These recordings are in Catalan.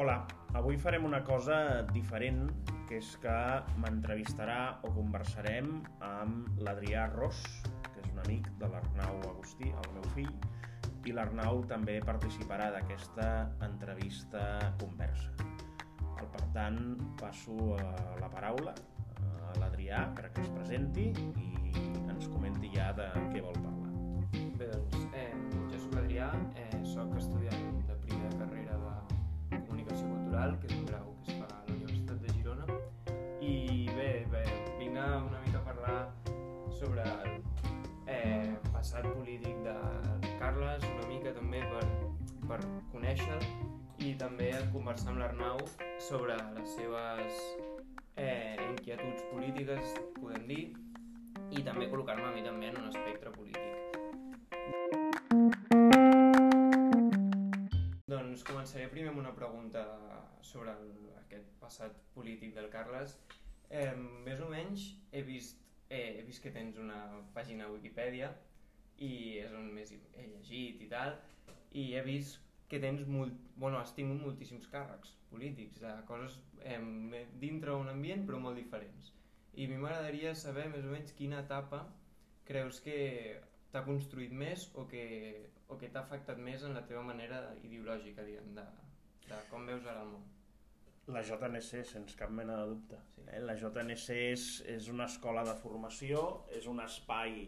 Hola, avui farem una cosa diferent, que és que m'entrevistarà o conversarem amb l'Adrià Ros, que és un amic de l'Arnau Agustí, el meu fill, i l'Arnau també participarà d'aquesta entrevista conversa. Per tant, passo la paraula a l'Adrià perquè es presenti i ens comenti ja de què vol parlar. Bé, doncs, eh, jo sóc Adrià, eh, sóc estudiant Cultural, que és un grau que es fa a la Universitat de Girona, i bé, bé vinc a una mica a parlar sobre el eh, passat polític de Carles, una mica també per, per conèixer i també conversar amb l'Arnau sobre les seves eh, inquietuds polítiques, podem dir, i també col·locar-me a mi també en un espectre polític. Doncs començaré primer amb una pregunta sobre el, aquest passat polític del Carles. Eh, més o menys he vist, eh, he vist que tens una pàgina a Wikipedia i és on més he llegit i tal, i he vist que tens molt, bueno, has tingut moltíssims càrrecs polítics, de coses eh, dintre un ambient però molt diferents. I a mi m'agradaria saber més o menys quina etapa creus que t'ha construït més o que, o que t'ha afectat més en la teva manera ideològica, diguem, de, de com veus ara el món? La JNC, sense cap mena de dubte. Sí. Eh? La JNC és, és una escola de formació, és un espai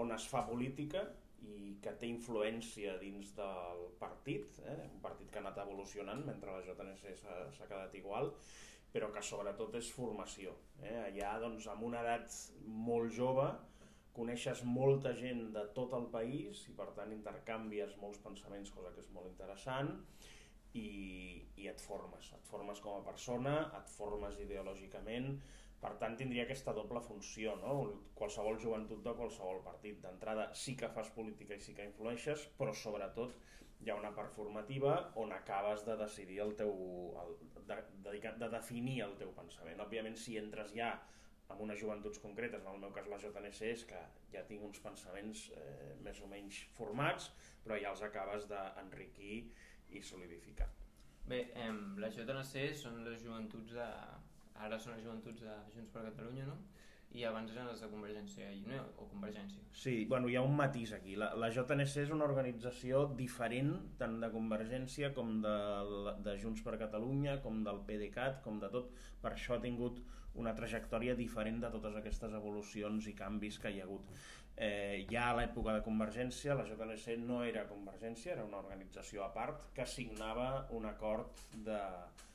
on es fa política i que té influència dins del partit, eh? un partit que ha anat evolucionant mentre la JNC s'ha quedat igual, però que sobretot és formació. Eh? Allà, doncs, amb una edat molt jove, coneixes molta gent de tot el país i per tant intercanvies molts pensaments, cosa que és molt interessant i, i et formes, et formes com a persona, et formes ideològicament, per tant tindria aquesta doble funció, no? qualsevol joventut de qualsevol partit. D'entrada sí que fas política i sí que influeixes, però sobretot hi ha una part formativa on acabes de decidir el teu, el, de, de, de definir el teu pensament. Òbviament si entres ja amb unes joventuts concretes, en el meu cas la JNC, és que ja tinc uns pensaments eh, més o menys formats, però ja els acabes d'enriquir i solidificar. Bé, eh, la JNC són les joventuts de... Ara són les joventuts de Junts per Catalunya, no? I abans eren les de Convergència i Unió, o Convergència. Sí, bueno, hi ha un matís aquí. La, la JNC és una organització diferent tant de Convergència com de, de Junts per Catalunya, com del PDeCAT, com de tot. Per això ha tingut una trajectòria diferent de totes aquestes evolucions i canvis que hi ha hagut. Eh, ja a l'època de Convergència, la JNC no era Convergència, era una organització a part que signava un acord de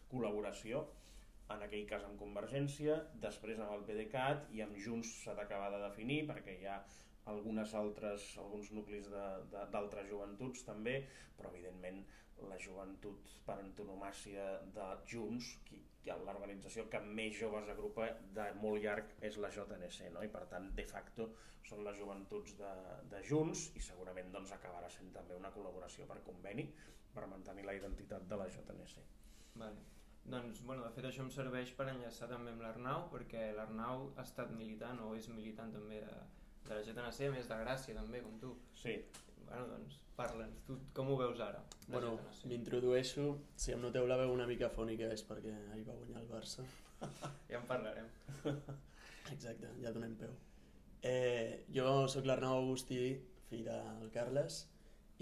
col·laboració en aquell cas amb Convergència, després amb el PDeCAT i amb Junts s'ha d'acabar de definir perquè hi ha algunes altres, alguns nuclis d'altres joventuts també, però evidentment la joventut per antonomàcia de Junts, qui, l'organització que més joves agrupa de molt llarg és la JNC, no? i per tant de facto són les joventuts de, de Junts i segurament doncs, acabarà sent també una col·laboració per conveni per mantenir la identitat de la JNC. Vale. Doncs, bueno, de fet això em serveix per enllaçar també amb l'Arnau, perquè l'Arnau ha estat militant o és militant també de, de la JNC, a més de Gràcia també, com tu. Sí. Bueno, doncs, parla'ns, tu com ho veus ara? Bueno, m'introdueixo, si em noteu la veu una mica fònica és perquè ahir va guanyar el Barça. ja en parlarem. Exacte, ja donem peu. Eh, jo sóc l'Arnau Agustí, fill del Carles,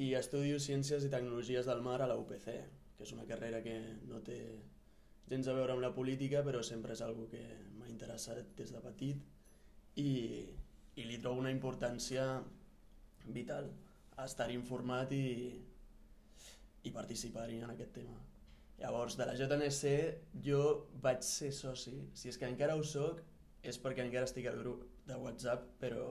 i estudio Ciències i Tecnologies del Mar a la UPC, que és una carrera que no té gens a veure amb la política, però sempre és algo que m'ha interessat des de petit i, i li trobo una importància vital a estar informat i, i participar-hi en aquest tema. Llavors, de la JNC jo vaig ser soci, si és que encara ho soc, és perquè encara estic al grup de WhatsApp, però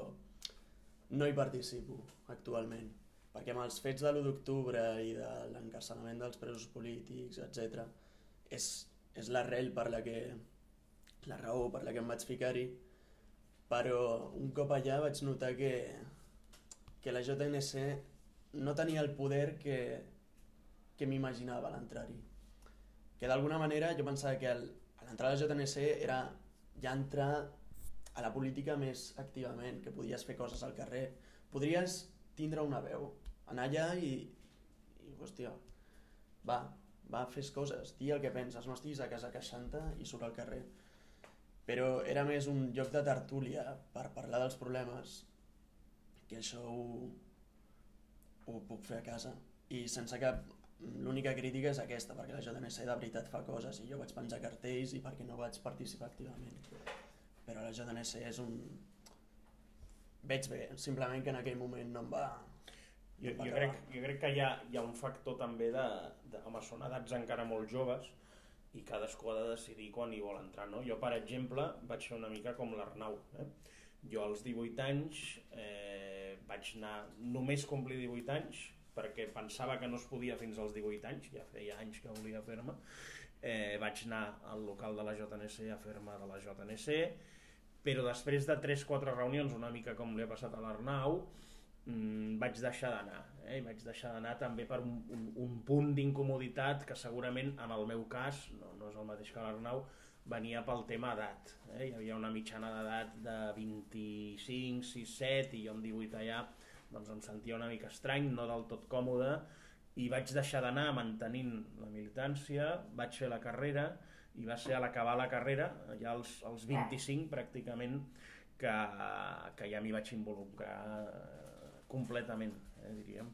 no hi participo actualment, perquè amb els fets de l'1 d'octubre i de l'encarcelament dels presos polítics, etc, és és l'arrel per la que la raó per la que em vaig ficar-hi però un cop allà vaig notar que, que la JNC no tenia el poder que, que m'imaginava a l'entrar-hi. Que d'alguna manera jo pensava que el, a l'entrar a la JNC era ja entrar a la política més activament, que podies fer coses al carrer, podries tindre una veu, anar allà i, i hòstia, va, va, fes coses, di el que penses, no estiguis a casa queixant-te i surt al carrer. Però era més un lloc de tertúlia per parlar dels problemes que això ho, ho puc fer a casa i sense cap l'única crítica és aquesta, perquè la JNC de veritat fa coses i jo vaig penjar cartells i perquè no vaig participar activament. Però la JNC és un... Veig bé, simplement que en aquell moment no em va... Jo, jo, crec, jo crec que hi ha, hi ha un factor també de, de home, són edats encara molt joves i cadascú ha de decidir quan hi vol entrar. No? Jo, per exemple, vaig fer una mica com l'Arnau. Eh? Jo als 18 anys eh, vaig anar, només complir 18 anys, perquè pensava que no es podia fins als 18 anys, ja feia anys que volia fer-me, eh, vaig anar al local de la JNC a fer-me de la JNC, però després de 3-4 reunions, una mica com li ha passat a l'Arnau, mmm, vaig deixar d'anar. Eh? vaig deixar d'anar també per un, un, un punt d'incomoditat que segurament en el meu cas, no, no és el mateix que l'Arnau, venia pel tema edat. Eh? Hi havia una mitjana d'edat de 25, 6, 7 i jo amb 18 allà doncs em sentia una mica estrany, no del tot còmode, i vaig deixar d'anar mantenint la militància, vaig fer la carrera, i va ser a l'acabar la carrera, ja als, als 25 pràcticament, que, que ja m'hi vaig involucrar eh, completament, eh, diríem.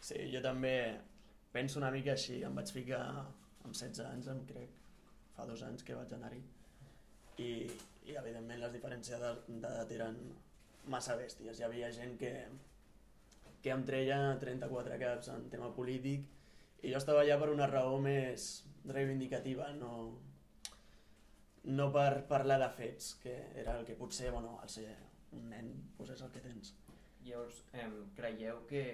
Sí, jo també penso una mica així, em vaig ficar amb 16 anys, em crec, fa dos anys que vaig anar-hi, i, i evidentment les diferències d'edat eren massa bèsties. Hi havia gent que, que em treia 34 caps en tema polític i jo estava allà per una raó més reivindicativa, no, no per parlar de fets, que era el que potser, bueno, al ser un nen, doncs és el que tens. Llavors, eh, creieu que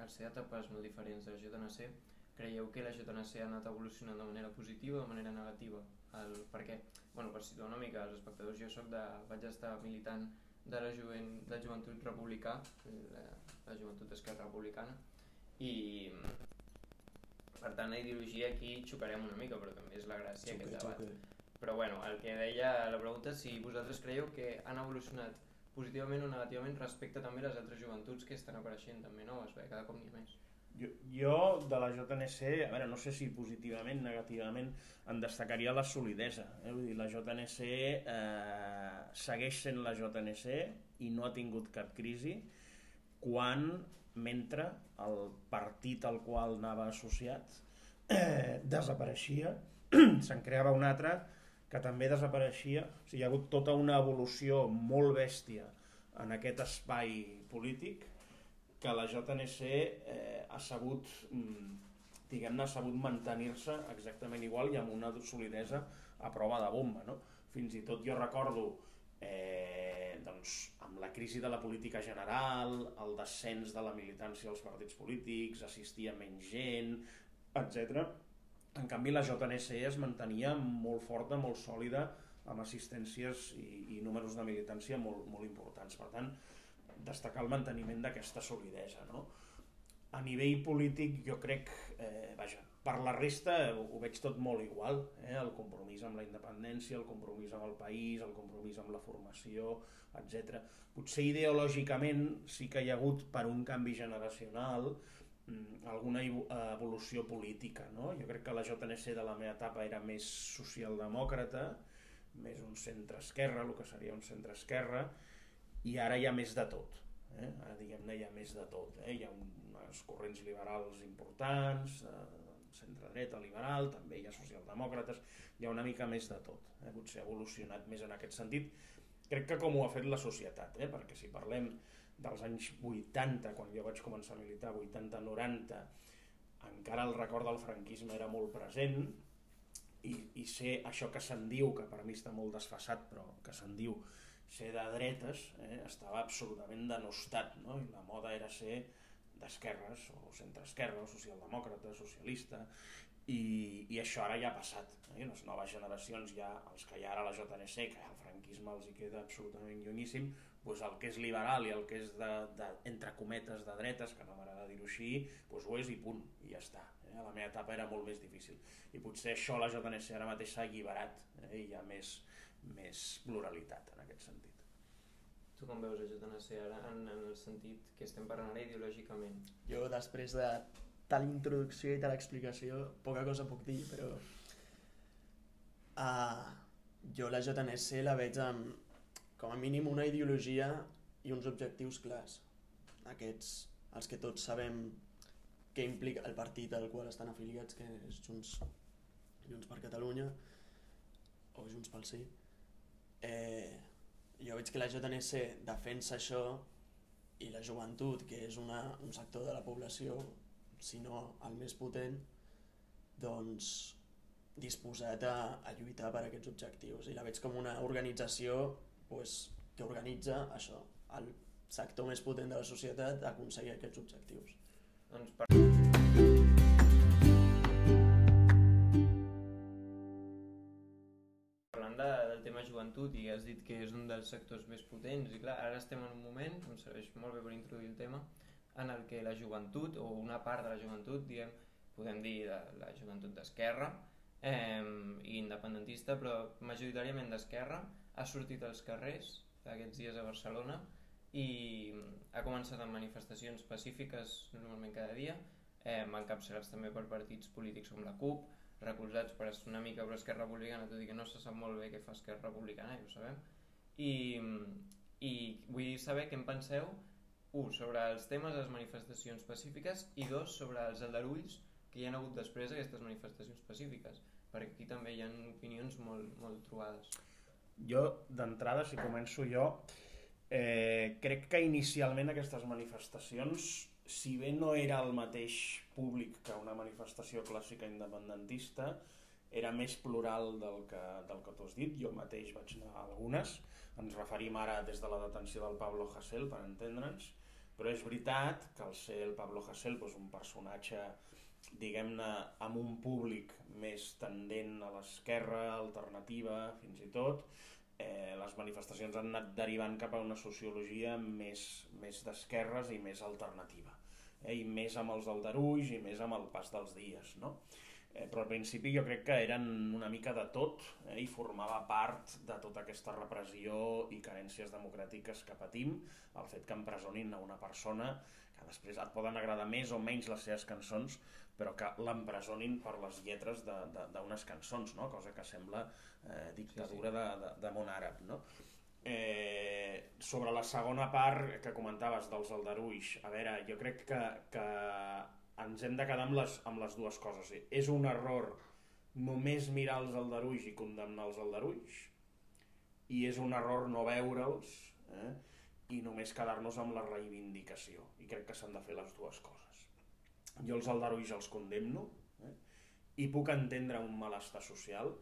al ser etapes molt diferents de la JNC, creieu que la JNC ha anat evolucionant de manera positiva o de manera negativa? El, perquè, bueno, per situar una mica els espectadors, jo soc de, vaig estar militant de la, jovent, de joventut republicà, la, la joventut d'esquerra republicana, i per tant la ideologia aquí xocarem una mica, però també és la gràcia aquest debat. Però bueno, el que deia la pregunta si vosaltres creieu que han evolucionat positivament o negativament respecte també a les altres joventuts que estan apareixent també noves, perquè cada cop n'hi ha més. Jo, jo de la JNC, a veure, no sé si positivament, negativament, en destacaria la solidesa. Eh? Vull dir, la JNC eh, segueix sent la JNC i no ha tingut cap crisi quan, mentre el partit al qual anava associat eh, desapareixia, se'n creava un altre que també desapareixia. O sigui, hi ha hagut tota una evolució molt bèstia en aquest espai polític que la JNC eh, ha sabut mm, diguem-ne, ha sabut mantenir-se exactament igual i amb una solidesa a prova de bomba. No? Fins i tot jo recordo eh, doncs, amb la crisi de la política general, el descens de la militància als partits polítics, assistia menys gent, etc. En canvi, la JNC es mantenia molt forta, molt sòlida, amb assistències i, i números de militància molt, molt importants. Per tant, destacar el manteniment d'aquesta solidesa. No? A nivell polític jo crec, eh, vaja, per la resta ho, ho veig tot molt igual, eh? el compromís amb la independència, el compromís amb el país, el compromís amb la formació, etc. Potser ideològicament sí que hi ha hagut per un canvi generacional alguna evolució política. No? Jo crec que la JNC de la meva etapa era més socialdemòcrata, més un centre-esquerra, el que seria un centre-esquerra, i ara hi ha més de tot. Eh? Ara diguem-ne hi ha més de tot. Eh? Hi ha uns corrents liberals importants, eh, centre-dreta liberal, també hi ha socialdemòcrates, hi ha una mica més de tot. Eh? Potser ha evolucionat més en aquest sentit. Crec que com ho ha fet la societat, eh? perquè si parlem dels anys 80, quan jo vaig començar a militar, 80-90, encara el record del franquisme era molt present, i, i ser això que se'n diu, que per mi està molt desfasat, però que se'n diu ser de dretes eh, estava absolutament denostat, no? i la moda era ser d'esquerres, o centre-esquerra, socialdemòcrata, socialista, i, i això ara ja ha passat. Eh? Les noves generacions, ja els que hi ha ara la JNC, que el franquisme els hi queda absolutament llunyíssim, doncs el que és liberal i el que és de, de entre cometes de dretes, que no m'agrada dir-ho així, doncs ho és i punt, i ja està. Eh? A la meva etapa era molt més difícil. I potser això la JNC ara mateix s'ha alliberat eh? i hi ha més, més pluralitat en aquest sentit. Tu com veus a JNC ara en, en el sentit que estem parlant ara ideològicament? Jo després de tal introducció i tal explicació, poca cosa puc dir, però... Uh, jo la JNC la veig amb, com a mínim, una ideologia i uns objectius clars. Aquests, els que tots sabem què implica el partit al qual estan afiliats, que és Junts, Junts per Catalunya, o Junts pel Sí. Eh, jo veig que la JNC defensa això i la joventut, que és una, un sector de la població, si no el més potent, doncs disposat a, a lluitar per aquests objectius. I la veig com una organització pues, que organitza això, el sector més potent de la societat a aconseguir aquests objectius. Doncs per... Parlant de, del tema joventut i has dit que és un dels sectors més potents i clar, ara estem en un moment, em serveix molt bé per introduir el tema, en el que la joventut o una part de la joventut, diguem, podem dir de la joventut d'esquerra eh, independentista, però majoritàriament d'esquerra, ha sortit als carrers aquests dies a Barcelona i ha començat amb manifestacions pacífiques normalment cada dia, eh, encapçalats també per partits polítics com la CUP, recolzats per una mica per Esquerra Republicana, tot i que no se sap molt bé què fa Esquerra Republicana, ja ho sabem. I, i vull saber què en penseu, un, sobre els temes de les manifestacions pacífiques i dos, sobre els aldarulls que hi ha hagut després d'aquestes manifestacions pacífiques, perquè aquí també hi ha opinions molt, molt trobades. Jo, d'entrada, si començo jo, eh, crec que inicialment aquestes manifestacions, si bé no era el mateix públic que una manifestació clàssica independentista, era més plural del que, del que tu has dit. Jo mateix vaig anar a algunes. Ens referim ara des de la detenció del Pablo Hasél, per entendre'ns, però és veritat que al ser el Pablo Hasél doncs, un personatge diguem-ne amb un públic més tendent a l'esquerra, alternativa, fins i tot, eh, les manifestacions han anat derivant cap a una sociologia més, més d'esquerres i més alternativa, eh, i més amb els aldarulls i més amb el pas dels dies, no? Però al principi jo crec que eren una mica de tot eh, i formava part de tota aquesta repressió i carències democràtiques que patim, el fet que empresonin a una persona que després et poden agradar més o menys les seves cançons, però que l'empresonin per les lletres d'unes cançons, no? cosa que sembla eh, dictadura sí, sí. De, de, de món àrab. No? Eh, sobre la segona part que comentaves dels aldarulls, a veure, jo crec que, que ens hem de quedar amb les, amb les dues coses. És un error només mirar els aldarulls i condemnar els aldarulls, i és un error no veure'ls eh, i només quedar-nos amb la reivindicació. I crec que s'han de fer les dues coses. Jo els aldarulls els condemno eh, i puc entendre un malestar social,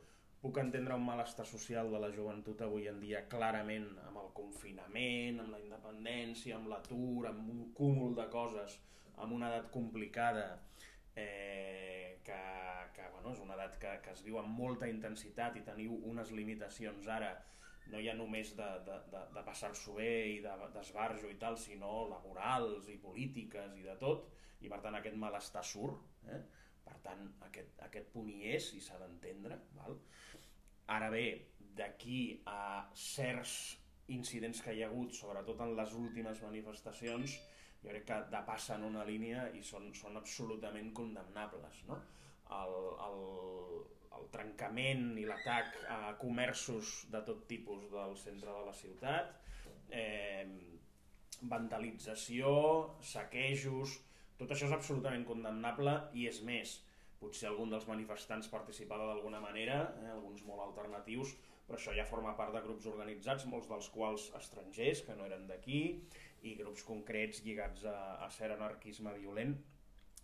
puc entendre un malestar social de la joventut avui en dia clarament amb el confinament, amb la independència, amb l'atur, amb un cúmul de coses, amb una edat complicada, eh, que, que bueno, és una edat que, que es viu amb molta intensitat i teniu unes limitacions ara, no ja només de, de, de, de passar-s'ho bé i d'esbarjo de, i tal, sinó laborals i polítiques i de tot, i per tant aquest malestar surt, eh? per tant aquest, aquest punt hi és i s'ha d'entendre? Ara bé, d'aquí a certs incidents que hi ha hagut, sobretot en les últimes manifestacions, jo crec que depassen una línia i són, són absolutament condemnables. No? El, el, el trencament i l'atac a comerços de tot tipus del centre de la ciutat, eh, vandalització, saquejos, tot això és absolutament condemnable i és més, potser algun dels manifestants participava d'alguna manera, eh, alguns molt alternatius, però això ja forma part de grups organitzats, molts dels quals estrangers, que no eren d'aquí, i grups concrets lligats a, a ser anarquisme violent.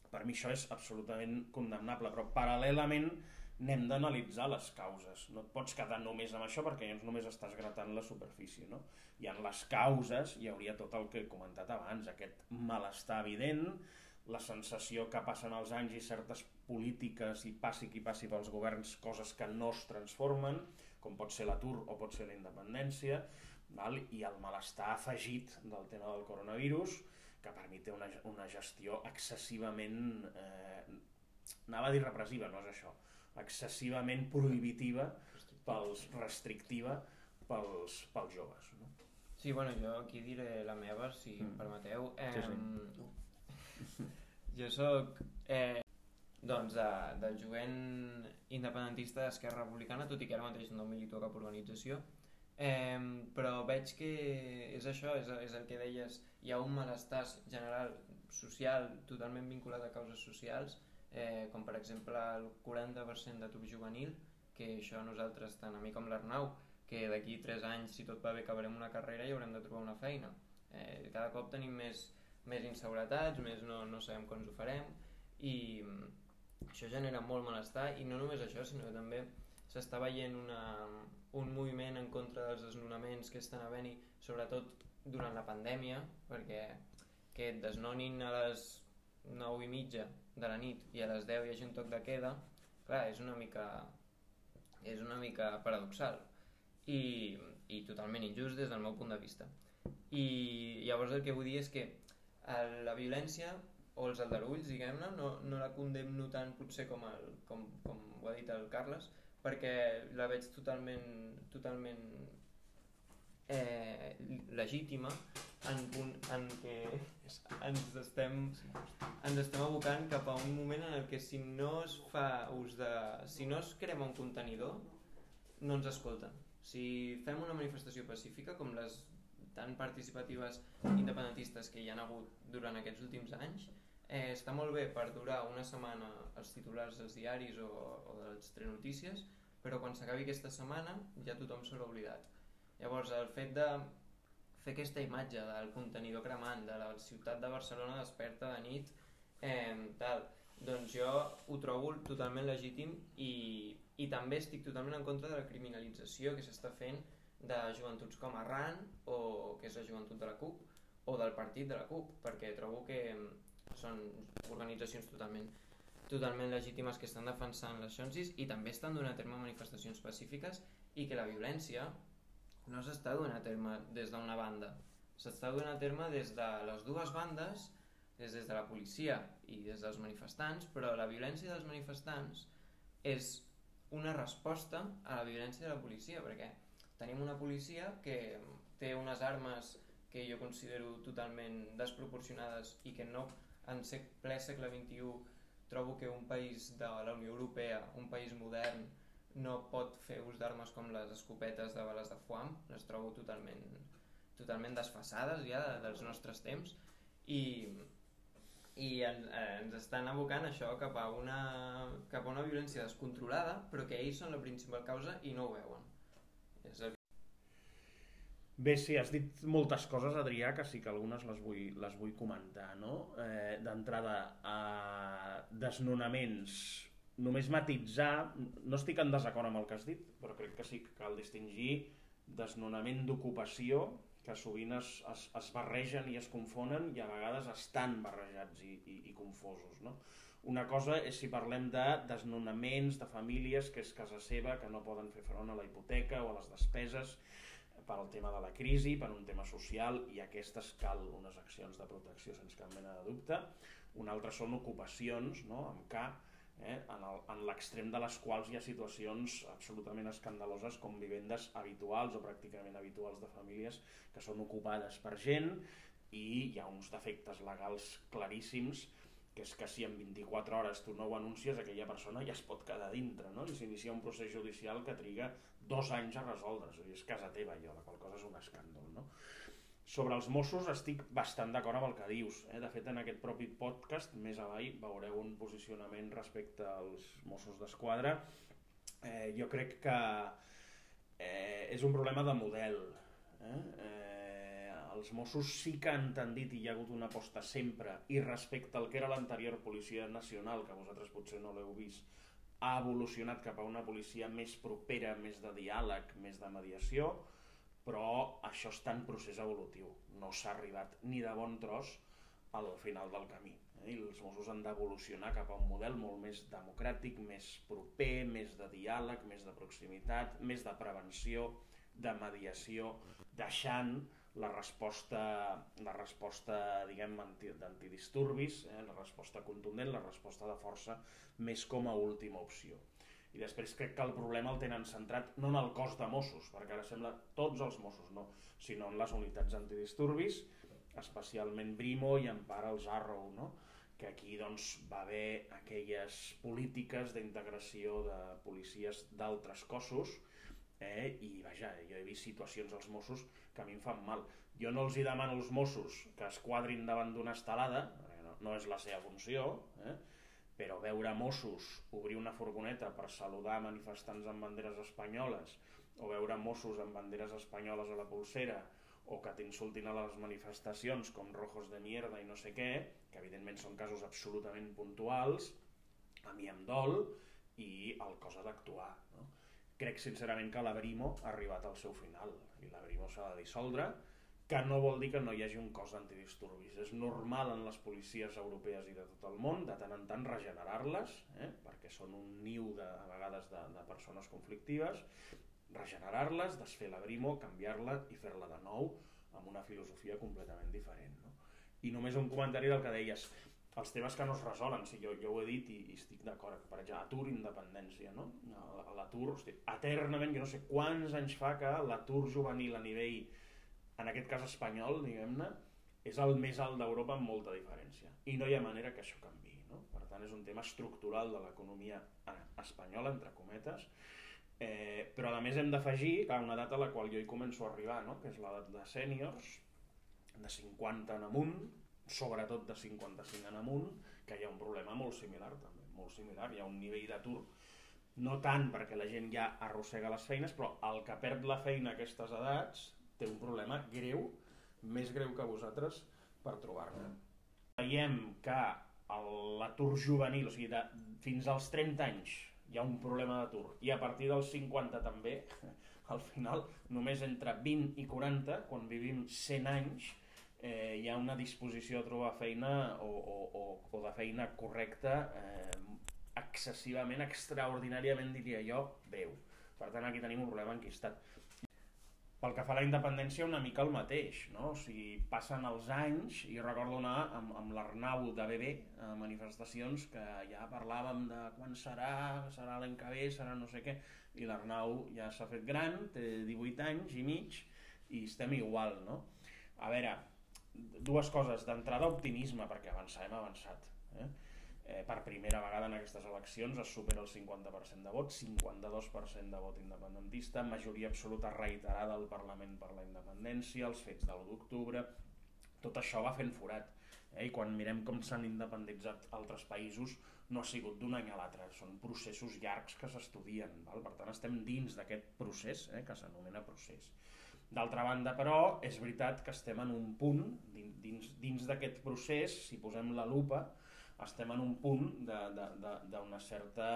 Per mi això és absolutament condemnable, però paral·lelament n'hem d'analitzar les causes. No et pots quedar només amb això perquè llavors només estàs gratant la superfície. No? I en les causes hi hauria tot el que he comentat abans, aquest malestar evident, la sensació que passen els anys i certes polítiques i passi qui passi pels governs coses que no es transformen, com pot ser l'atur o pot ser la independència, val? i el malestar afegit del tema del coronavirus, que per mi té una, una gestió excessivament, eh, anava a dir repressiva, no és això, excessivament prohibitiva, pels, restrictiva pels, pels joves. No? Sí, bueno, jo aquí diré la meva, si mm. em permeteu. Eh, sí, sí. Jo sóc Eh, doncs de, del jovent independentista d'Esquerra Republicana, tot i que ara mateix no milito a cap organització, eh, però veig que és això, és, és el que deies, hi ha un malestar general social totalment vinculat a causes socials, eh, com per exemple el 40% d'atur juvenil, que això nosaltres, tant a mi com l'Arnau, que d'aquí 3 anys, si tot va bé, acabarem una carrera i haurem de trobar una feina. Eh, cada cop tenim més, més inseguretats, més no, no sabem com ens ho farem, i, això genera molt malestar i no només això, sinó que també s'està veient una, un moviment en contra dels desnonaments que estan havent-hi, sobretot durant la pandèmia, perquè que et desnonin a les 9 i mitja de la nit i a les 10 hi hagi un toc de queda, clar, és una mica, és una mica paradoxal i, i totalment injust des del meu punt de vista. I llavors el que vull dir és que eh, la violència o els aldarulls, diguem-ne, no, no la condemno tant potser com, el, com, com ho ha dit el Carles, perquè la veig totalment, totalment eh, legítima en, punt, en què ens estem, ens estem abocant cap a un moment en el que si no es fa ús de... si no es crema un contenidor, no ens escolten. Si fem una manifestació pacífica, com les tan participatives independentistes que hi han hagut durant aquests últims anys, eh, està molt bé per durar una setmana els titulars dels diaris o, o dels notícies, però quan s'acabi aquesta setmana ja tothom l'ha oblidat. Llavors el fet de fer aquesta imatge del contenidor cremant de la ciutat de Barcelona desperta de nit, eh, tal, doncs jo ho trobo totalment legítim i, i també estic totalment en contra de la criminalització que s'està fent de joventuts com Arran o que és la joventut de la CUP o del partit de la CUP perquè trobo que són organitzacions totalment totalment legítimes que estan defensant les xonsis i també estan donant a terme manifestacions pacífiques i que la violència no s'està donant a terme des d'una banda, s'està donant a terme des de les dues bandes, des, des de la policia i des dels manifestants, però la violència dels manifestants és una resposta a la violència de la policia, perquè tenim una policia que té unes armes que jo considero totalment desproporcionades i que no en ple segle XXI trobo que un país de la Unió Europea, un país modern, no pot fer ús d'armes com les escopetes de bales de foam, les trobo totalment, totalment desfassades ja de, dels nostres temps i, i en, eh, ens estan abocant això cap a, una, cap a una violència descontrolada però que ells són la principal causa i no ho veuen. És el Bé, sí, has dit moltes coses, Adrià, que sí que algunes les vull, les vull comentar. No? Eh, D'entrada, eh, desnonaments, només matitzar, no estic en desacord amb el que has dit, però crec que sí que cal distingir desnonament d'ocupació, que sovint es, es, es barregen i es confonen i a vegades estan barrejats i, i, i confosos. No? Una cosa és si parlem de desnonaments de famílies que és casa seva, que no poden fer front a la hipoteca o a les despeses, pel tema de la crisi, per un tema social, i aquestes cal unes accions de protecció sense cap mena de dubte. Un altre són ocupacions, no? amb K, eh? en l'extrem de les quals hi ha situacions absolutament escandaloses com vivendes habituals o pràcticament habituals de famílies que són ocupades per gent i hi ha uns defectes legals claríssims que és que si en 24 hores tu no ho anuncies, aquella persona ja es pot quedar dintre, no? i s'inicia un procés judicial que triga dos anys a resoldre, és, dir, és casa teva allò, la qual cosa és un escàndol. No? Sobre els Mossos estic bastant d'acord amb el que dius. Eh? De fet, en aquest propi podcast, més avall, veureu un posicionament respecte als Mossos d'Esquadra. Eh, jo crec que eh, és un problema de model. Eh? Eh, els Mossos sí que han tendit i hi ha hagut una aposta sempre i respecte al que era l'anterior Policia Nacional, que vosaltres potser no l'heu vist, ha evolucionat cap a una policia més propera, més de diàleg, més de mediació, però això està en procés evolutiu. No s'ha arribat ni de bon tros al final del camí. Eh? I els Mossos han d'evolucionar cap a un model molt més democràtic, més proper, més de diàleg, més de proximitat, més de prevenció, de mediació, deixant la resposta, la resposta diguem, d'antidisturbis, eh, la resposta contundent, la resposta de força, més com a última opció. I després crec que el problema el tenen centrat no en el cos de Mossos, perquè ara sembla tots els Mossos, no, sinó en les unitats antidisturbis, especialment Brimo i en part els Arrow, no? que aquí doncs, va haver aquelles polítiques d'integració de policies d'altres cossos eh? i vaja, jo he vist situacions als Mossos que a mi em fan mal. Jo no els hi demano als Mossos que es quadrin davant d'una estelada, no, no és la seva funció, eh? però veure Mossos obrir una furgoneta per saludar manifestants amb banderes espanyoles o veure Mossos amb banderes espanyoles a la pulsera o que t'insultin a les manifestacions com rojos de mierda i no sé què, que evidentment són casos absolutament puntuals, a mi em dol i el cos ha d'actuar. No? Crec sincerament que la Brimo ha arribat al seu final i la Brimo s'ha de dissoldre que no vol dir que no hi hagi un cos d'antidisturbis. És normal en les policies europees i de tot el món de tant en tant regenerar-les, eh? perquè són un niu de, a vegades de, de persones conflictives, regenerar-les, desfer la brimo, canviar-la i fer-la de nou amb una filosofia completament diferent. No? I només un comentari del que deies, els temes que no es resolen, si jo, jo ho he dit i, i estic d'acord, per exemple, atur, independència, no? L'atur, eternament, jo no sé quants anys fa que l'atur juvenil a nivell en aquest cas espanyol, diguem-ne, és el més alt d'Europa amb molta diferència. I no hi ha manera que això canvi. No? Per tant, és un tema estructural de l'economia espanyola, entre cometes, eh, però a més hem d'afegir que una data a la qual jo hi començo a arribar, no? que és l'edat de sèniors, de 50 en amunt, sobretot de 55 en amunt, que hi ha un problema molt similar també, molt similar, hi ha un nivell d'atur no tant perquè la gent ja arrossega les feines, però el que perd la feina a aquestes edats té un problema greu, més greu que vosaltres, per trobar-ne. Veiem que l'atur juvenil, o sigui, de, fins als 30 anys hi ha un problema d'atur, i a partir dels 50 també, al final, només entre 20 i 40, quan vivim 100 anys, eh, hi ha una disposició a trobar feina o, o, o, o de feina correcta eh, excessivament, extraordinàriament, diria jo, breu. Per tant, aquí tenim un problema enquistat. Pel que fa a la independència, una mica el mateix, no? O sigui, passen els anys, i recordo anar amb, amb l'Arnau de BB a manifestacions que ja parlàvem de quan serà, serà l'any que ve, serà no sé què, i l'Arnau ja s'ha fet gran, té 18 anys i mig, i estem igual, no? A veure, dues coses. D'entrada, optimisme, perquè avançar hem avançat. Eh? eh, per primera vegada en aquestes eleccions es supera el 50% de vot, 52% de vot independentista, majoria absoluta reiterada al Parlament per la independència, els fets de l'1 d'octubre, tot això va fent forat. Eh? I quan mirem com s'han independitzat altres països, no ha sigut d'un any a l'altre, són processos llargs que s'estudien, per tant estem dins d'aquest procés, eh? que s'anomena procés. D'altra banda, però, és veritat que estem en un punt, dins, dins d'aquest procés, si posem la lupa, estem en un punt d'una certa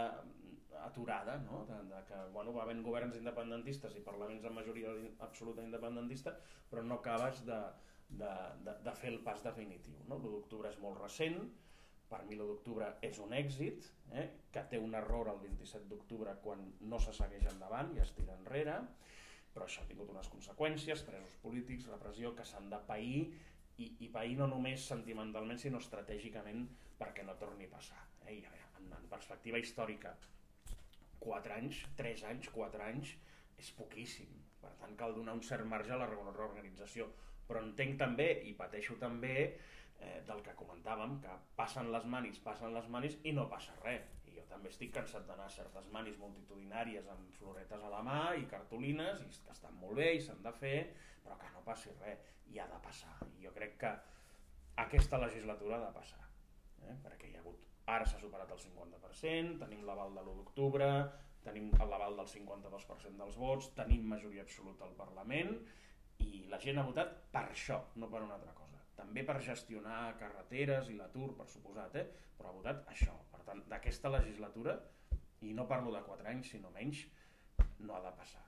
aturada, no? de, de que bueno, va havent governs independentistes i parlaments amb majoria absoluta independentista, però no acabes de, de, de, de fer el pas definitiu. No? L'1 d'octubre és molt recent, per mi l'1 d'octubre és un èxit, eh? que té un error el 27 d'octubre quan no se segueix endavant i es tira enrere, però això ha tingut unes conseqüències, presos polítics, repressió, que s'han de pair i, i pair no només sentimentalment sinó estratègicament perquè no torni a passar. Eh? I, en, en perspectiva històrica, 4 anys, 3 anys, 4 anys és poquíssim. Per tant, cal donar un cert marge a la reorganització. Però entenc també, i pateixo també, eh, del que comentàvem, que passen les manis, passen les manis i no passa res. Jo també estic cansat d'anar a certes manis multitudinàries amb floretes a la mà i cartolines, i que estan molt bé i s'han de fer, però que no passi res i ha de passar. I jo crec que aquesta legislatura ha de passar, eh? perquè hi ha hagut... Ara s'ha superat el 50%, tenim l'aval de l'1 d'octubre, tenim l'aval del 52% dels vots, tenim majoria absoluta al Parlament i la gent ha votat per això, no per una altra cosa. També per gestionar carreteres i l'atur, per suposat, eh? però ha votat això. Per tant, d'aquesta legislatura, i no parlo de 4 anys, sinó menys, no ha de passar.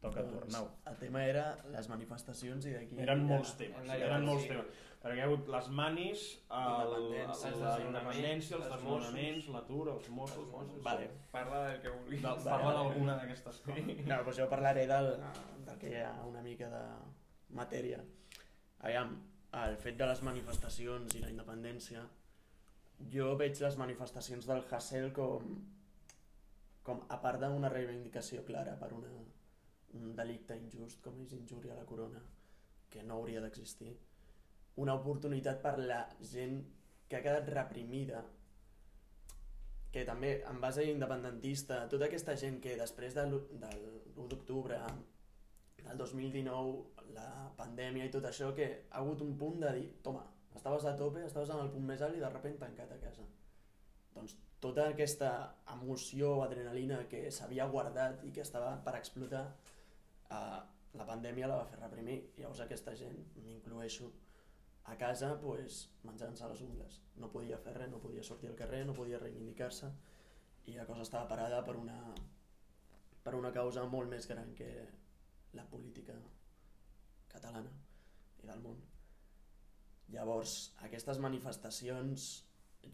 Toca doncs, tornar-ho. El tema era les manifestacions i d'aquí... Eren molts temes, eren, eren molts temes. Perquè hi ha hagut les manis, el, la independència, els desnonaments, l'atur, els Mossos... Mossos vale. Parla del que vulguis. Del, parla d'alguna d'aquestes coses. No, doncs jo parlaré del, del que hi ha una mica de matèria. Aviam, el fet de les manifestacions i la independència, jo veig les manifestacions del Hassel com, com a part d'una reivindicació clara per una un delicte injust com és injúria a la corona, que no hauria d'existir, una oportunitat per la gent que ha quedat reprimida que també en base independentista, tota aquesta gent que després de l'- del 1 d'octubre del 2019, la pandèmia i tot això, que ha hagut un punt de dir, toma, estaves a tope, estaves en el punt més alt i de sobte tancat a casa. Doncs tota aquesta emoció, adrenalina que s'havia guardat i que estava per explotar, eh, la pandèmia la va fer reprimir. Llavors aquesta gent, m'incloeixo, a casa pues, menjant-se les ungles. No podia fer res, no podia sortir al carrer, no podia reivindicar-se i la cosa estava parada per una, per una causa molt més gran que la política catalana i del món. Llavors, aquestes manifestacions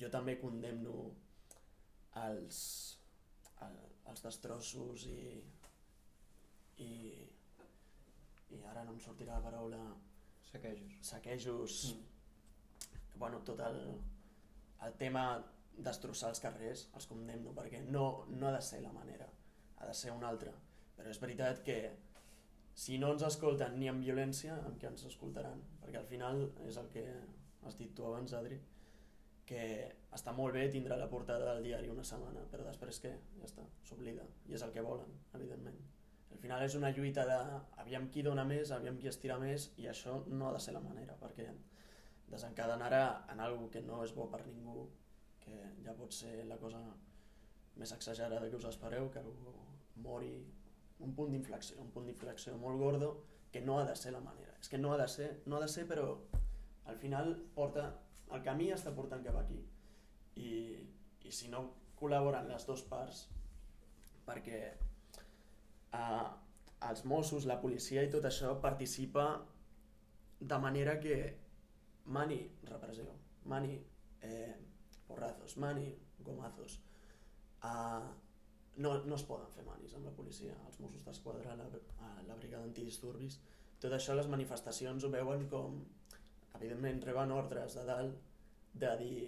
jo també condemno els, el, els destrossos i, i, i ara no em sortirà la paraula Saquejos. saquejos, Mm. bueno, tot el, el tema destrossar els carrers els condemno perquè no, no ha de ser la manera, ha de ser una altra. Però és veritat que si no ens escolten ni amb violència, amb què ens escoltaran? Perquè al final és el que has dit tu abans, Adri, que està molt bé tindre la portada del diari una setmana, però després què? Ja està, s'oblida. I és el que volen, evidentment. Al final és una lluita de aviam qui dona més, aviam qui estira més, i això no ha de ser la manera, perquè desencadenarà en algo que no és bo per ningú, que ja pot ser la cosa més exagerada que us espereu, que algú mori, un punt d'inflexió, un punt d'inflexió molt gordo, que no ha de ser la manera. És que no ha de ser, no ha de ser, però al final porta, el camí està portant cap aquí. I, i si no col·laboren les dues parts, perquè eh, els Mossos, la policia i tot això participa de manera que mani repressió, mani eh, porrazos, mani gomazos. Uh, no, no es poden fer manis amb la policia, els Mossos d'Esquadra, la, la brigada antidisturbis. Tot això les manifestacions ho veuen com, evidentment, reben ordres de dalt de dir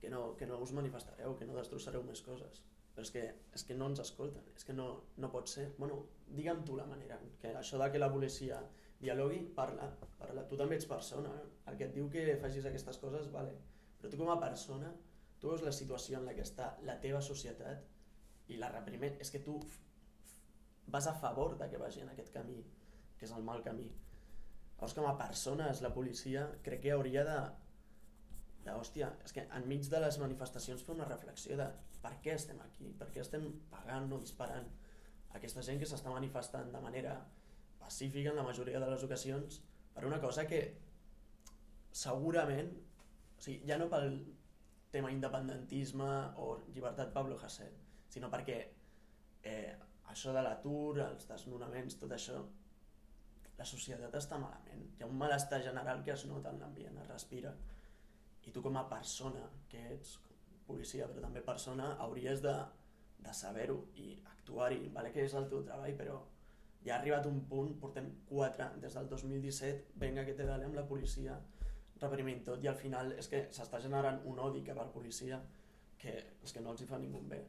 que no, que no us manifestareu, que no destrossareu més coses. Però és que, és que no ens escolten, és que no, no pot ser. Bueno, digue'm tu la manera, que això de que la policia dialogui, parla, parla. Tu també ets persona, eh? el que et diu que facis aquestes coses, vale. Però tu com a persona, tu veus la situació en la que està la teva societat i la repriment, és que tu vas a favor de que vagi en aquest camí, que és el mal camí. Llavors, com a persones, la policia crec que hauria de, de hòstia, és que enmig de les manifestacions fer una reflexió de per què estem aquí, per què estem pagant o disparant aquesta gent que s'està manifestant de manera pacífica en la majoria de les ocasions per una cosa que segurament, o sigui, ja no pel tema independentisme o llibertat Pablo Hasél, sinó perquè eh, això de l'atur, els desnonaments, tot això, la societat està malament. Hi ha un malestar general que es nota en l'ambient, es respira. I tu com a persona que ets, policia, però també persona, hauries de, de saber-ho i actuar-hi. Vale que és el teu treball, però ja ha arribat un punt, portem 4, des del 2017, venga que te dale amb la policia, reprimint tot, i al final és que s'està generant un odi cap al policia que és que no els hi fa ningú bé.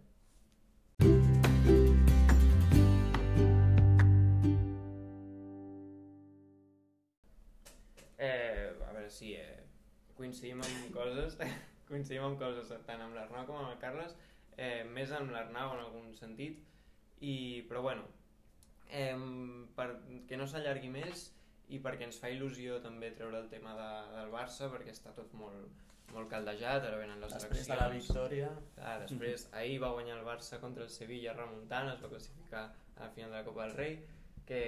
Veure, sí, eh, coincidim amb coses, coincidim amb coses tant amb l'Arnau com amb el Carles, eh, més amb l'Arnau en algun sentit, i, però bueno, eh, per que no s'allargui més i perquè ens fa il·lusió també treure el tema de, del Barça perquè està tot molt, molt caldejat, ara venen les Després eleccions. de la victòria, Ah, després, ahir va guanyar el Barça contra el Sevilla remuntant, es va classificar a la final de la Copa del Rei, que,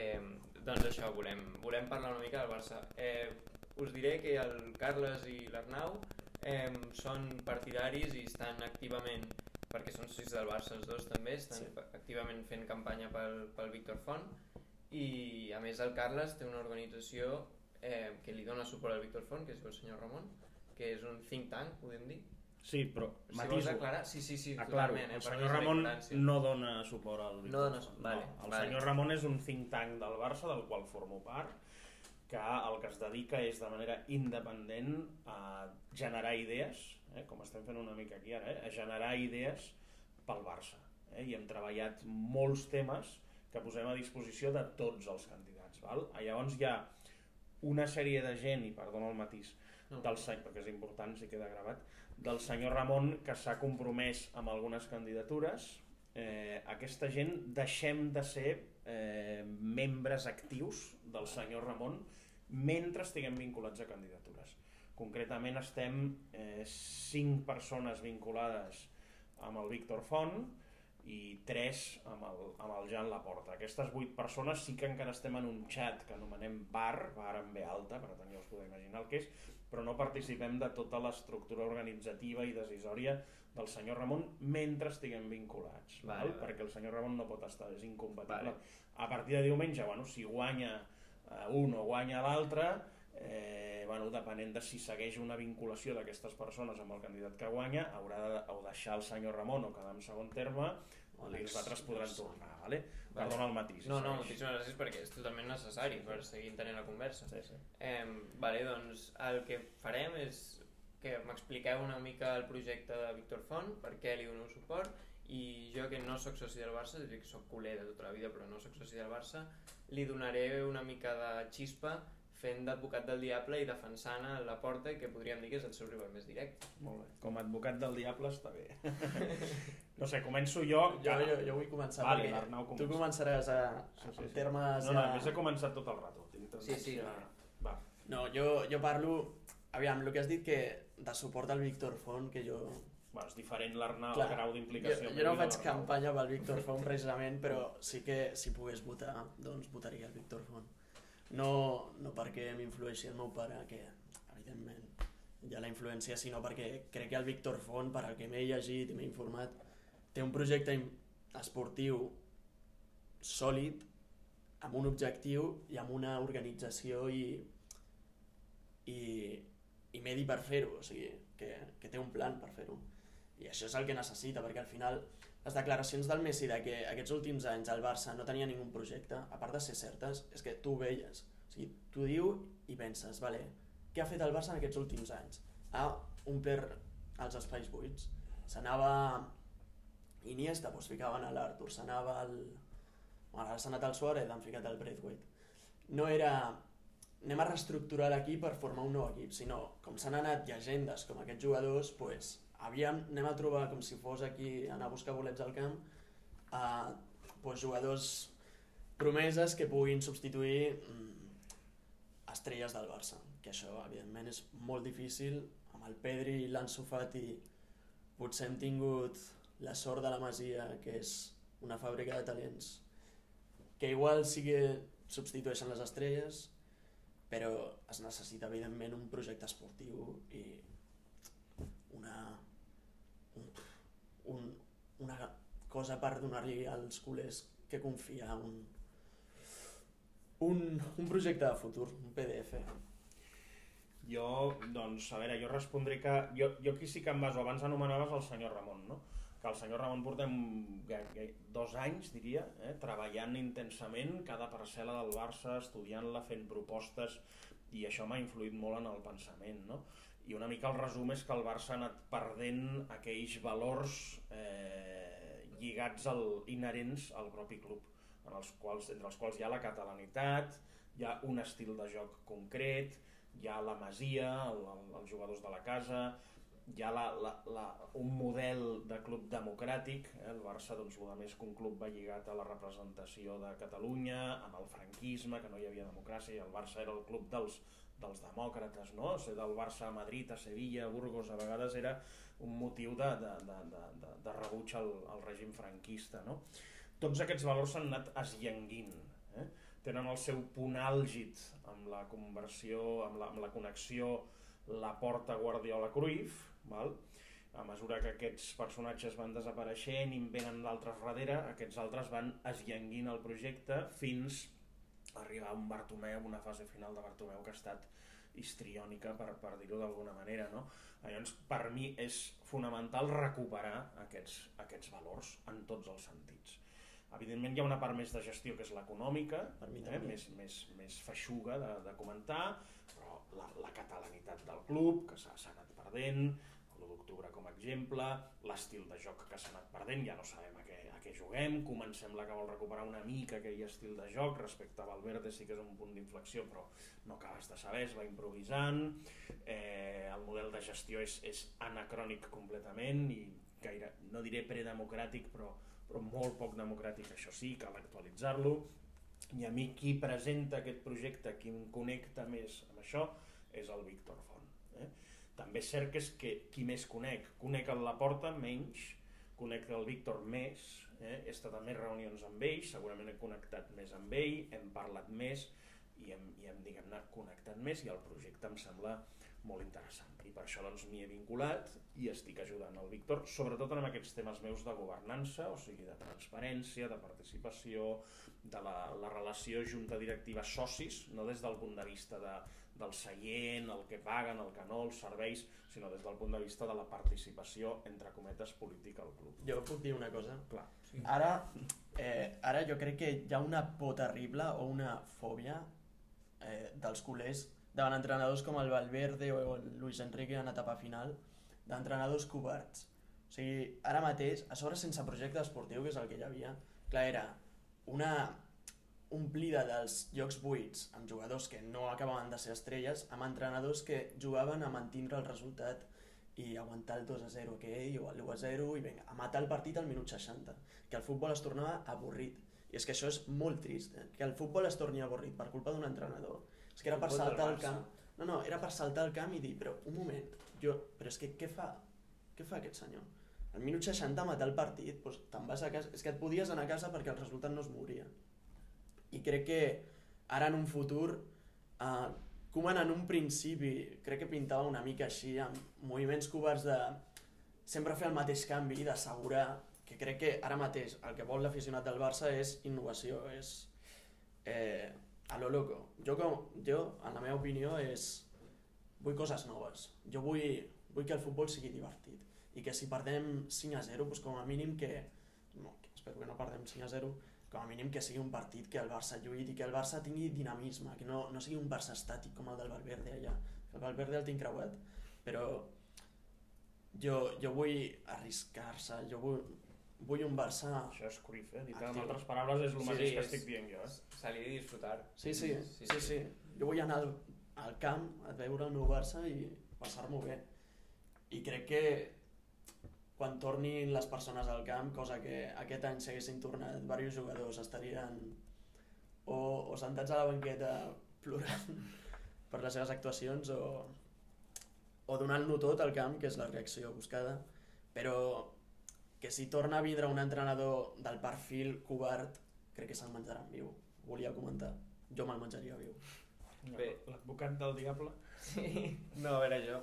doncs això, volem, volem parlar una mica del Barça. Eh, us diré que el Carles i l'Arnau eh, són partidaris i estan activament, perquè són socis del Barça els dos també, estan Sí. activament fent campanya pel, pel Víctor Font, i a més el Carles té una organització eh, que li dona suport al Víctor Font, que es diu el senyor Ramon, que és un think tank, podem dir, Sí, però si vols matiso. aclarar, sí, sí, sí, Aclaro, totalment. Eh? el senyor és Ramon no dona suport al Víctor dona- Font. vale, el vale. senyor Ramon és un think tank del Barça, del qual formo part, que el que es dedica és de manera independent a generar idees, eh, com estem fent una mica aquí ara, eh, a generar idees pel Barça. Eh, I hem treballat molts temes que posem a disposició de tots els candidats. Val? Ah, Llavors hi ha una sèrie de gent, i perdona el matís, No. del senyor, perquè és important, si queda gravat, del senyor Ramon que s'ha compromès amb algunes candidatures. Eh, aquesta gent deixem de ser eh, membres actius del senyor Ramon mentre estiguem vinculats a candidatures. Concretament estem eh, cinc persones vinculades amb el Víctor Font i tres amb el, amb el Jan Laporta. Aquestes vuit persones sí que encara estem en un xat que anomenem bar, bar amb B alta, per tant ja us podeu imaginar el que és, però no participem de tota l'estructura organitzativa i decisòria del senyor Ramon mentre estiguem vinculats, Vale, val? vale. perquè el senyor Ramon no pot estar, és incompatible. Vale. A partir de diumenge, bueno, si guanya eh, un o guanya l'altre, eh, bueno, depenent de si segueix una vinculació d'aquestes persones amb el candidat que guanya, haurà de o deixar el senyor Ramon o quedar en segon terme, o els altres podran tornar, vale? Vale. Perdona el matís. No, no, moltíssimes gràcies perquè és totalment necessari per seguir entenent la conversa. Sí, sí. Eh, vale, doncs el que farem és que m'expliqueu una mica el projecte de Víctor Font, per què li doneu suport, i jo que no sóc soci del Barça, és dir, que sóc culer de tota la vida però no sóc soci del Barça, li donaré una mica de xispa fent d'advocat del diable i defensant a la porta que podríem dir que és el seu rival més directe. Molt bé. Com a advocat del diable està bé. no sé, començo jo. Jo, jo, jo vull començar Vale, perquè l'Arnau tu comença. començaràs a, Sí, sí, sí. termes... No, no, ja- a més he començat tot el rato. Sí, sí. tendència- Va. No, jo, jo parlo... Aviam, el que has dit que de suport al Víctor Font, que jo... Bueno, és diferent l'Arnau, el grau Jo, d'implicació. jo no meu i faig campanya pel Víctor Font precisament, però sí que si pogués votar, doncs votaria el Víctor Font. No, no perquè m'influeixi el meu pare, que evidentment ha la influència, sinó perquè crec que el Víctor Font, per al que m'he llegit i m'he informat, té un projecte esportiu sòlid, amb un objectiu i amb una organització i, i, i medi per fer-ho, o sigui, que, que té un plan per fer-ho. I això és el que necessita, perquè al final les declaracions del Messi de que aquests últims anys el Barça no tenia ningú projecte, a part de ser certes, és que tu ho veies. O sigui, tu diu i penses, vale, què ha fet el Barça en aquests últims anys? Ha omplert els espais buits. S'anava Iniesta, doncs ficaven a l'Artur, s'anava al... Bueno, ara s'ha anat al Suárez, han ficat el Braithwaite. No era anem a reestructurar l'equip per formar un nou equip, sinó com s'han anat llegendes com aquests jugadors, pues, aviam, anem a trobar com si fos aquí anar a buscar bolets al camp a pues, jugadors promeses que puguin substituir mm, estrelles del Barça, que això evidentment és molt difícil. Amb el Pedri i l'Ansu Fati potser hem tingut la sort de la Masia que és una fàbrica de talents que igual sí que substitueixen les estrelles però es necessita evidentment un projecte esportiu i una un, un, una cosa per donar-li als culers que confia un, un, un projecte de futur, un PDF. Jo, doncs, a veure, jo respondré que... Jo, jo aquí sí que em baso, abans anomenaves el senyor Ramon, no? Que el senyor Ramon portem dos anys, diria, eh? treballant intensament cada parcel·la del Barça, estudiant-la, fent propostes, i això m'ha influït molt en el pensament, no? I una mica el resum és que el Barça ha anat perdent aquells valors eh, lligats al, inherents al propi club, en els quals, entre els quals hi ha la catalanitat, hi ha un estil de joc concret, hi ha la masia, el, el, els jugadors de la casa, hi ha la, la, la, un model de club democràtic, eh? el Barça doncs, el més que un club va lligat a la representació de Catalunya, amb el franquisme, que no hi havia democràcia, i el Barça era el club dels, dels demòcrates, no? ser del Barça a Madrid, a Sevilla, a Burgos, a vegades era un motiu de, de, de, de, de, de rebuig al, al règim franquista. No? Tots aquests valors s'han anat esllenguint, eh? tenen el seu punt àlgid amb la conversió, amb la, amb la connexió la porta Guardiola-Cruyff, val? a mesura que aquests personatges van desapareixent i en venen d'altres darrere, aquests altres van esllenguint el projecte fins arribar a un Bartomeu, una fase final de Bartomeu que ha estat histriònica, per, per dir-ho d'alguna manera. No? Llavors, per mi és fonamental recuperar aquests, aquests valors en tots els sentits. Evidentment hi ha una part més de gestió que és l'econòmica, eh? més, més, més feixuga de, de comentar, però la, la catalanitat del club, que s'ha anat perdent, l'1 d'octubre com a exemple, l'estil de joc que s'ha anat perdent, ja no sabem a què, a què juguem, Koeman sembla que vol recuperar una mica aquell estil de joc, respecte a Valverde sí que és un punt d'inflexió, però no acabes de saber, es va improvisant, eh, el model de gestió és, és anacrònic completament i gaire, no diré predemocràtic, però, però molt poc democràtic, això sí, cal actualitzar-lo, i a mi qui presenta aquest projecte, qui em connecta més amb això, és el Víctor Font. També és cert que és que qui més conec, conec el Laporta menys, conec el Víctor més, eh? he estat a més reunions amb ell, segurament he connectat més amb ell, hem parlat més i hem, i hem diguem-ne, connectat més i el projecte em sembla molt interessant. I per això doncs m'hi he vinculat i estic ajudant el Víctor, sobretot en aquests temes meus de governança, o sigui, de transparència, de participació, de la, la relació junta directiva socis, no des del punt de vista de, del seient, el que paguen, el que no, els serveis, sinó des del punt de vista de la participació, entre cometes, política al club. Jo puc dir una cosa? Clar. Sí. Ara, eh, ara jo crec que hi ha una por terrible o una fòbia eh, dels culers davant entrenadors com el Valverde o el Luis Enrique en etapa final, d'entrenadors coberts. O sigui, ara mateix, a sobre sense projecte esportiu, que és el que hi havia, clar, era una omplida dels llocs buits amb jugadors que no acabaven de ser estrelles, amb entrenadors que jugaven a mantindre el resultat i aguantar el 2 a 0 aquell o el 1 a 0 i vinga, a matar el partit al minut 60 que el futbol es tornava avorrit i és que això és molt trist, eh? que el futbol es torni avorrit per culpa d'un entrenador és que era per saltar al Barça. camp no, no, era per saltar al camp i dir però un moment, jo, però és que què fa què fa aquest senyor? al minut 60 matar el partit doncs te'n vas a casa, és que et podies anar a casa perquè el resultat no es mouria i crec que ara en un futur eh, Koeman en un principi crec que pintava una mica així amb moviments covards de sempre fer el mateix canvi i d'assegurar que crec que ara mateix el que vol l'aficionat del Barça és innovació, és eh, a lo loco. Jo, com, jo, en la meva opinió, és vull coses noves. Jo vull, vull que el futbol sigui divertit i que si perdem 5 a 0, doncs com a mínim que, no, espero que no perdem 5 a 0, com a mínim que sigui un partit que el Barça lluiti, que el Barça tingui dinamisme, que no, no sigui un Barça estàtic com el del Valverde allà. El Valverde el tinc creuat, però jo, jo vull arriscar-se, jo vull, vull un Barça... Això és Cruyff, eh? Dit amb altres paraules és el Sí, mateix sí, que és- estic dient jo, eh? Salir i disfrutar. Sí, sí, sí, sí, sí. Jo vull anar al, al camp a veure el meu Barça i passar-m'ho bé. I crec que quan tornin les persones al camp, cosa que aquest any s'haguessin tornat diversos jugadors, estarien o, o sentats a la banqueta plorant per les seves actuacions o, o donant-lo tot al camp, que és la reacció buscada, però que si torna a vindre un entrenador del perfil covard, crec que se'l menjaran viu. Volia comentar. Jo me'l menjaria viu. Bé. L'advocat del diable. Sí, no, a veure jo.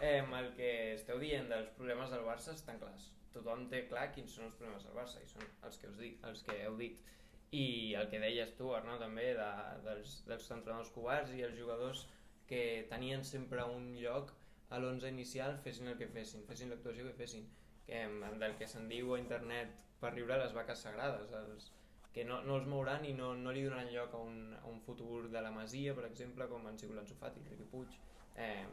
Eh, el que esteu dient dels problemes del Barça estan clars. Tothom té clar quins són els problemes del Barça i són els que us dic, els que heu dit. I el que deies tu, Arnau, també, de, dels, dels entrenadors covards i els jugadors que tenien sempre un lloc a l'11 inicial, fessin el que fessin, fessin l'actuació que fessin. Que, del que se'n diu a internet per riure les vaques sagrades, els, que no, no els mouran i no, no li donaran lloc a un, a un futur de la Masia, per exemple, com han sigut l'Anso Fati, el Riqui Puig, eh,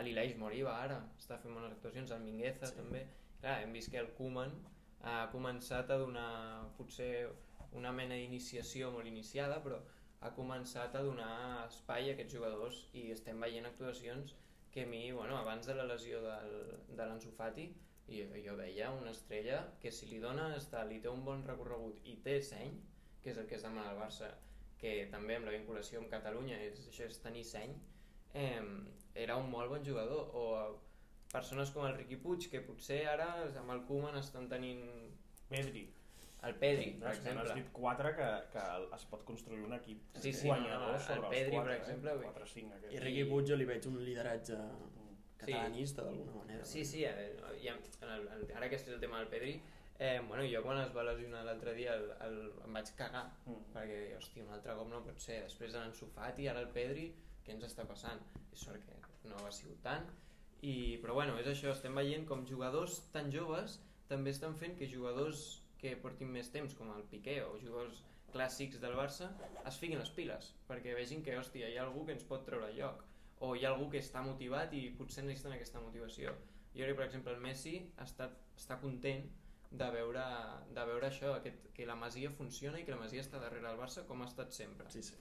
l'Ileix Moriba ara, està fent bones actuacions, el Mingueza Sí. també. Clar, hem vist que el Koeman ha començat a donar potser una mena d'iniciació molt iniciada, però ha començat a donar espai a aquests jugadors i estem veient actuacions que a mi, bueno, abans de la lesió del, de l'Anso Fati, jo, jo veia una estrella que si li dona està, li té un bon recorregut i té seny, que és el que es demana al Barça, que també amb la vinculació amb Catalunya és, això és tenir seny, eh, era un molt bon jugador. O persones com el Riqui Puig, que potser ara amb el Koeman estan tenint Pedri. el Pedri, per No, n'has exemple. dit quatre que, que es pot construir un equip Sí, sí, guanyador no, no, sobre el els Pedri, quatre, per exemple, eh? vull- 4 5 I aquest. Riqui Puig jo li veig un lideratge Mm. catalanista d'alguna manera. Sí, sí, eh, ja, en el, en, ara que és el tema del Pedri, eh, bueno, jo quan es va lesionar l'altre dia el, el, em vaig cagar, Mm. perquè hòstia, un altre cop no pot ser, després de l'Ansu Fati, ara el Pedri, què ens està passant? És sort que no ha sigut tant, i, però bueno, és això, estem veient com jugadors tan joves també estan fent que jugadors que portin més temps, com el Piqué o jugadors clàssics del Barça, es fiquin les piles, perquè vegin que, hòstia, hi ha algú que ens pot treure lloc, o hi ha algú que està motivat i potser necessiten aquesta motivació. Jo crec per exemple, el Messi està, està content de veure, de veure això, que, que la Masia funciona i que la Masia està darrere del Barça com ha estat sempre. Sí, sí.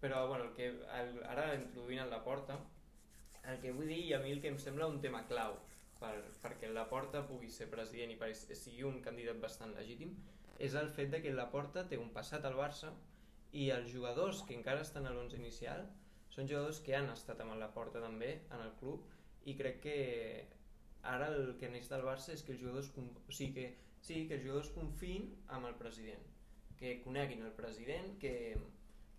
Però bueno, el que, el, ara introduint en la porta, el que vull dir i a mi el que em sembla un tema clau per, perquè la porta pugui ser president i per, sigui un candidat bastant legítim és el fet de que la porta té un passat al Barça i els jugadors que encara estan a l'11 inicial són jugadors que han estat amb la porta també en el club i crec que ara el que neix del Barça és que els jugadors o sigui que, sí, que els jugadors confin amb el president que coneguin el president que,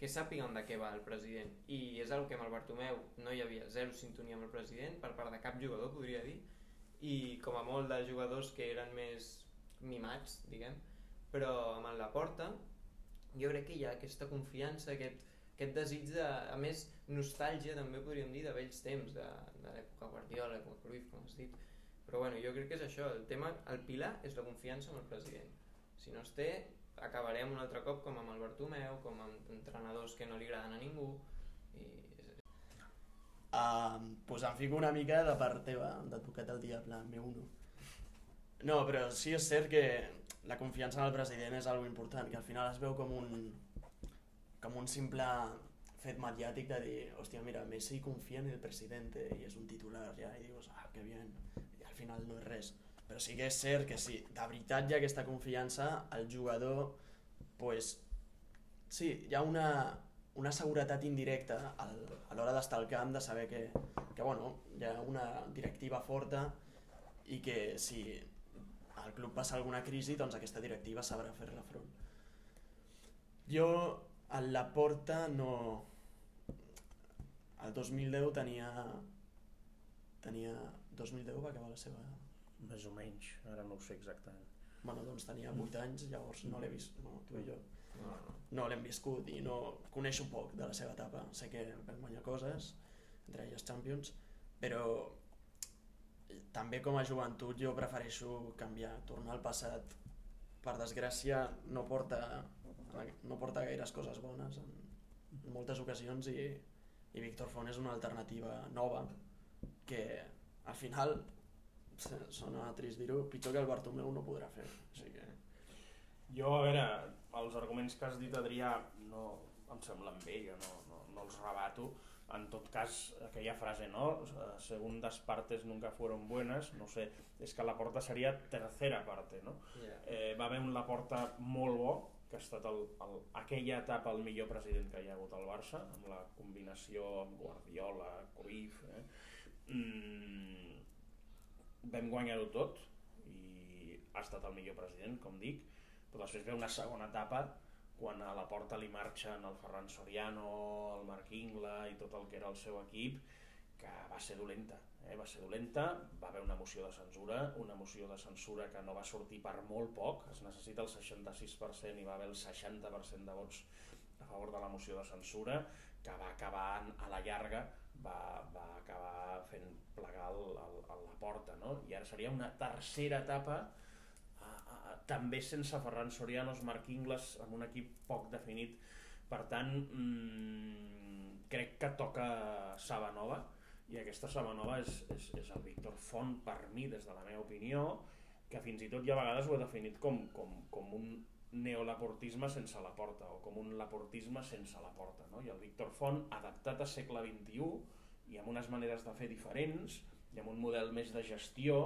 que sàpiguen de què va el president i és el que amb el Bartomeu no hi havia zero sintonia amb el president per part de cap jugador podria dir i com a molt de jugadors que eren més mimats diguem però amb el Laporta jo crec que hi ha aquesta confiança aquest, aquest desig de, a més nostàlgia també podríem dir de vells temps de, de l'època Guardiola, l'època Cruyff com has dit però bueno, jo crec que és això, el tema, el pilar és la confiança en el president. Si no es té, acabarem un altre cop com amb el Bartomeu, com amb entrenadors que no li agraden a ningú. I... Uh, pues em fico una mica de part teva, d'advocat del diable, meu uno. No, però sí és cert que la confiança en el president és algo important, que al final es veu com un, com un simple fet mediàtic de dir, hòstia, mira, Messi confia en el president i és un titular ja, i dius, ah, que bien, final no és res. Però sí que és cert que si de veritat hi ha aquesta confiança, el jugador, pues, sí, hi ha una, una seguretat indirecta al, a l'hora d'estar al camp, de saber que, que bueno, hi ha una directiva forta i que si el club passa alguna crisi, doncs aquesta directiva sabrà fer-la front. Jo a la porta no... El 2010 tenia tenia 2010 va acabar la seva... Més o menys, ara no ho sé exactament. Bueno, doncs tenia 8 anys, llavors no l'he vist, no, tu i jo. No, no. no l'hem viscut i no coneixo poc de la seva etapa. Sé que vam guanyar coses, entre elles Champions, però també com a joventut jo prefereixo canviar, tornar al passat. Per desgràcia no porta, no porta gaires coses bones en, en moltes ocasions i, i Víctor Font és una alternativa nova que al final sona trist dir-ho, pitjor que el Bartomeu no podrà fer. O sigui que... Jo, a veure, els arguments que has dit, Adrià, no em semblen bé, jo no, no, no els rebato. En tot cas, aquella frase, no? Segundas partes nunca fueron buenas, no sé, és que la porta seria tercera parte, no? Yeah. Eh, va haver un la porta molt bo, que ha estat el, el, aquella etapa el millor president que hi ha hagut al Barça, amb la combinació amb Guardiola, Cruyff, eh? mm, vam guanyar-ho tot i ha estat el millor president, com dic, però després ve una segona etapa quan a la porta li marxen el Ferran Soriano, el Marc Ingla i tot el que era el seu equip, que va ser dolenta, eh? va ser dolenta, va haver una moció de censura, una moció de censura que no va sortir per molt poc, es necessita el 66% i va haver el 60% de vots a favor de la moció de censura, que va acabar a la llarga va, va acabar fent plegar el, el, el, la porta, no? I ara seria una tercera etapa a, a, a, també sense Ferran Sorianos, Marc Ingles, amb un equip poc definit. Per tant, mmm, crec que toca Saba Nova, i aquesta Saba Nova és, és, és el Víctor Font per mi, des de la meva opinió, que fins i tot ja a vegades ho he definit com, com, com un neolaportisme sense la porta o com un laportisme sense la porta no? i el Víctor Font adaptat a segle XXI i amb unes maneres de fer diferents i amb un model més de gestió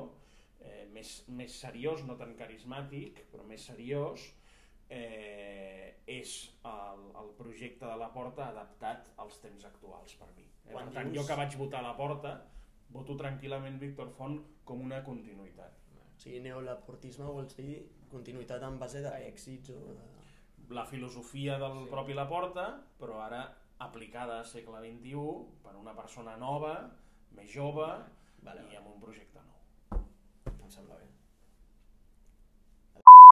eh, més, més seriós, no tan carismàtic però més seriós eh, és el, el projecte de la porta adaptat als temps actuals per mi eh? per tant dius... jo que vaig votar a la porta voto tranquil·lament Víctor Font com una continuïtat o sigui, neolaportisme vols dir continuïtat en base d'èxits o de... La filosofia del sí. propi Laporta, però ara aplicada a segle XXI per una persona nova, més jove vale, i amb un projecte nou. Em sembla bé.